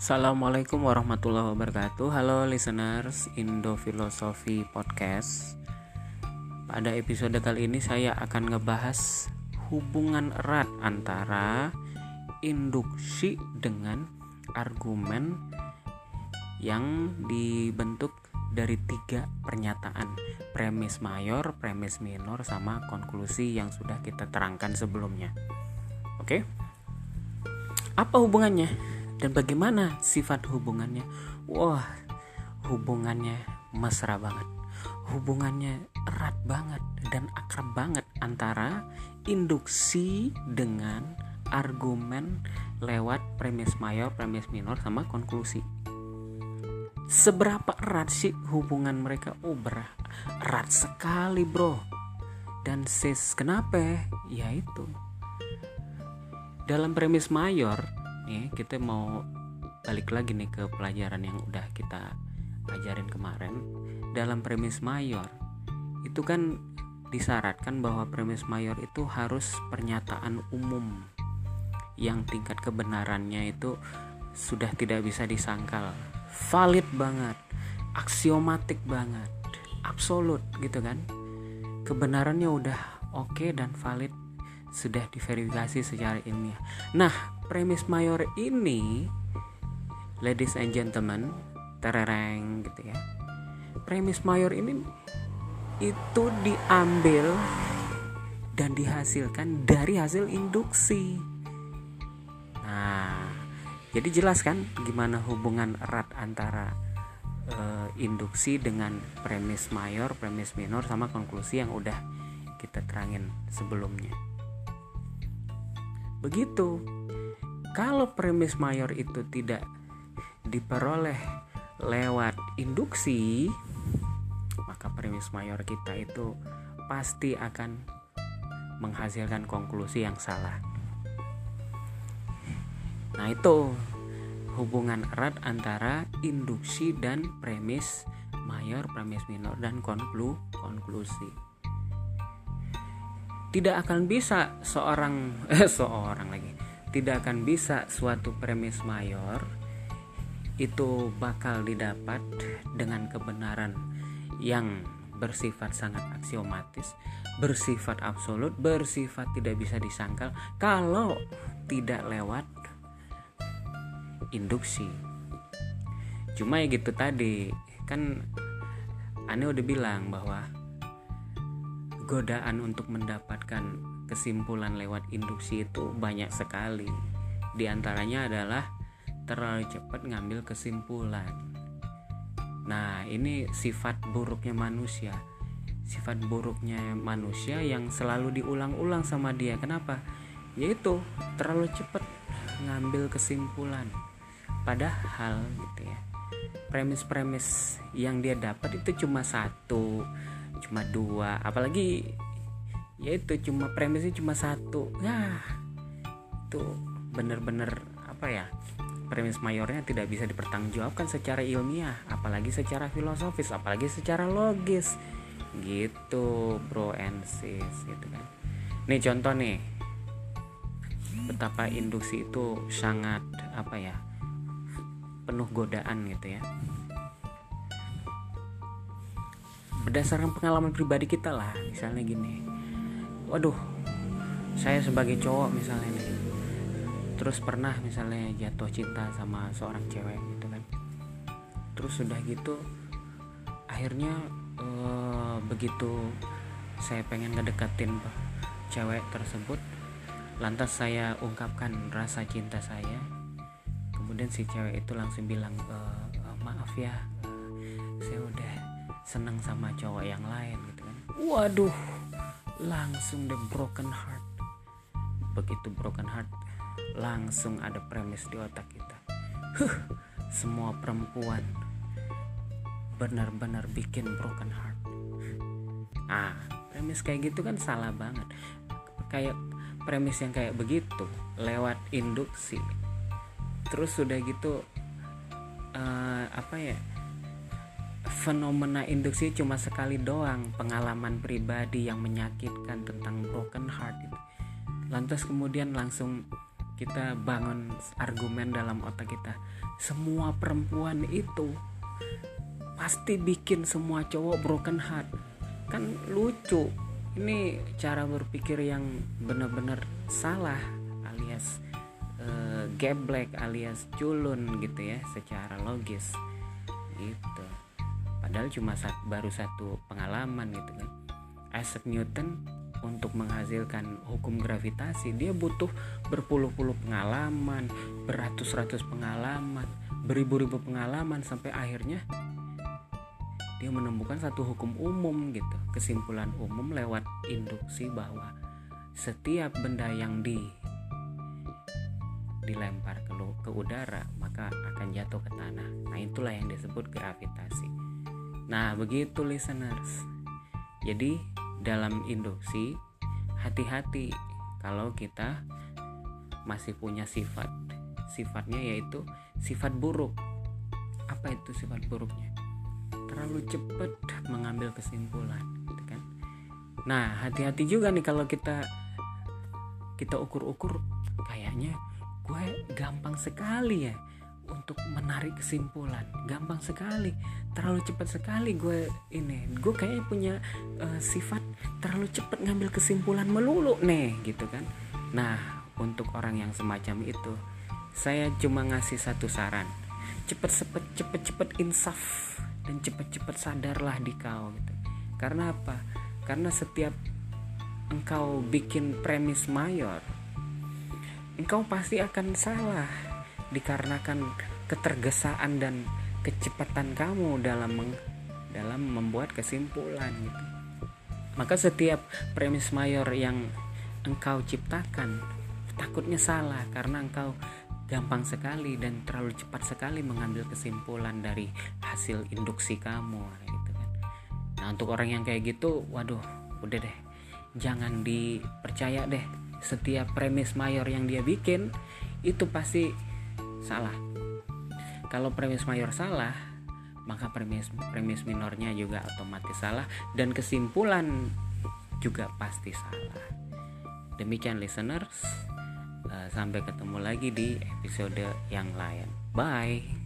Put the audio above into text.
Assalamualaikum warahmatullahi wabarakatuh. Halo listeners Indo Filosofi Podcast. Pada episode kali ini saya akan ngebahas Hubungan erat antara Induksi dengan argumen Yang dibentuk dari tiga pernyataan. Premis mayor, premis minor, sama konklusi yang sudah kita terangkan sebelumnya. Oke? Apa hubungannya? Dan bagaimana sifat hubungannya wah hubungannya mesra banget hubungannya erat banget dan akrab banget antara induksi dengan argumen lewat premis mayor, premis minor sama konklusi. Seberapa erat sih hubungan mereka? Oh, berat, erat sekali, Bro. Dan sis, kenapa? Ya itu. Dalam premis mayor, nih kita mau balik lagi nih ke pelajaran yang udah kita ajarin kemarin. Dalam premis mayor itu kan disyaratkan bahwa premis mayor itu harus pernyataan umum. Yang tingkat kebenarannya itu sudah tidak bisa disangkal. Valid banget aksiomatik banget absolut gitu kan. Kebenarannya udah oke okay dan valid sudah diverifikasi secara ilmiah. Nah, premis mayor ini, ladies and gentlemen, terereng gitu ya. Premis mayor ini itu diambil dan dihasilkan dari hasil induksi. Nah, jadi jelas kan gimana hubungan erat antara uh, induksi dengan premis mayor, premis minor sama konklusi yang udah kita terangin sebelumnya. Begitu. Kalau premis mayor itu tidak diperoleh lewat induksi, maka premis mayor kita itu pasti akan menghasilkan konklusi yang salah. Nah, itu hubungan erat antara induksi dan premis mayor, premis minor dan konklu konklusi tidak akan bisa seorang eh, seorang lagi tidak akan bisa suatu premis mayor itu bakal didapat dengan kebenaran yang bersifat sangat aksiomatis, bersifat absolut, bersifat tidak bisa disangkal kalau tidak lewat induksi. Cuma ya gitu tadi, kan Ane udah bilang bahwa godaan untuk mendapatkan kesimpulan lewat induksi itu banyak sekali. Di antaranya adalah terlalu cepat ngambil kesimpulan. Nah, ini sifat buruknya manusia. Sifat buruknya manusia yang selalu diulang-ulang sama dia. Kenapa? Yaitu terlalu cepat ngambil kesimpulan. Padahal gitu ya. Premis-premis yang dia dapat itu cuma satu, cuma dua apalagi ya itu cuma premisnya cuma satu. Nah itu bener-bener apa ya premis mayornya tidak bisa dipertanggungjawabkan secara ilmiah apalagi secara filosofis apalagi secara logis. Gitu bro and sis gitu kan. Nih contoh nih. Betapa induksi itu sangat apa ya penuh godaan gitu ya. Berdasarkan pengalaman pribadi kita lah misalnya gini waduh saya sebagai cowok misalnya nih terus pernah misalnya jatuh cinta sama seorang cewek gitu kan. Terus sudah gitu akhirnya eh, begitu saya pengen ngedeketin cewek tersebut lantas saya ungkapkan rasa cinta saya. Kemudian si cewek itu langsung bilang e, maaf ya saya udah seneng sama cowok yang lain gitu kan. Waduh langsung the broken heart. Begitu broken heart langsung ada premis di otak kita. Huh, semua perempuan benar-benar bikin broken heart. Ah premis kayak gitu kan salah banget. Kayak premis yang kayak begitu lewat induksi. Terus sudah gitu uh, apa ya fenomena induksi cuma sekali doang pengalaman pribadi yang menyakitkan tentang broken heart itu. lantas kemudian langsung kita bangun argumen dalam otak kita semua perempuan itu pasti bikin semua cowok broken heart. Kan lucu ini cara berpikir yang benar-benar salah alias uh, geblek alias culun gitu ya secara logis. Gitu padahal cuma sat, baru satu pengalaman gitu kan. Isaac Newton untuk menghasilkan hukum gravitasi dia butuh berpuluh-puluh pengalaman beratus-ratus pengalaman beribu-ribu pengalaman sampai akhirnya dia menemukan satu hukum umum gitu. Kesimpulan umum lewat induksi bahwa setiap benda yang di dilempar ke, ke udara maka akan jatuh ke tanah. Nah itulah yang disebut gravitasi nah begitu listeners. Jadi dalam induksi hati-hati kalau kita masih punya sifat. Sifatnya yaitu sifat buruk. Apa itu sifat buruknya? Terlalu cepat mengambil kesimpulan gitu kan? Nah hati-hati juga nih kalau kita kita ukur-ukur. Kayaknya gue gampang sekali ya untuk menarik kesimpulan. Gampang sekali terlalu cepat sekali gue ini. Gue kayaknya punya uh, sifat terlalu cepat ngambil kesimpulan melulu nih gitu kan. Nah untuk orang yang semacam itu saya cuma ngasih satu saran. Cepet cepet cepet cepet insaf dan cepet cepet sadarlah di kau gitu. Karena apa? Karena setiap engkau bikin premis mayor engkau pasti akan salah dikarenakan ketergesaan dan kecepatan kamu dalam meng, dalam membuat kesimpulan gitu. Maka setiap premis mayor yang engkau ciptakan takutnya salah karena engkau gampang sekali dan terlalu cepat sekali mengambil kesimpulan dari hasil induksi kamu gitu kan. Nah, untuk orang yang kayak gitu, waduh, udah deh. Jangan dipercaya deh setiap premis mayor yang dia bikin itu pasti salah. Kalau premis mayor salah maka premis premis minornya juga otomatis salah dan kesimpulan juga pasti salah. Demikian listeners eh, sampai ketemu lagi di episode yang lain. Bye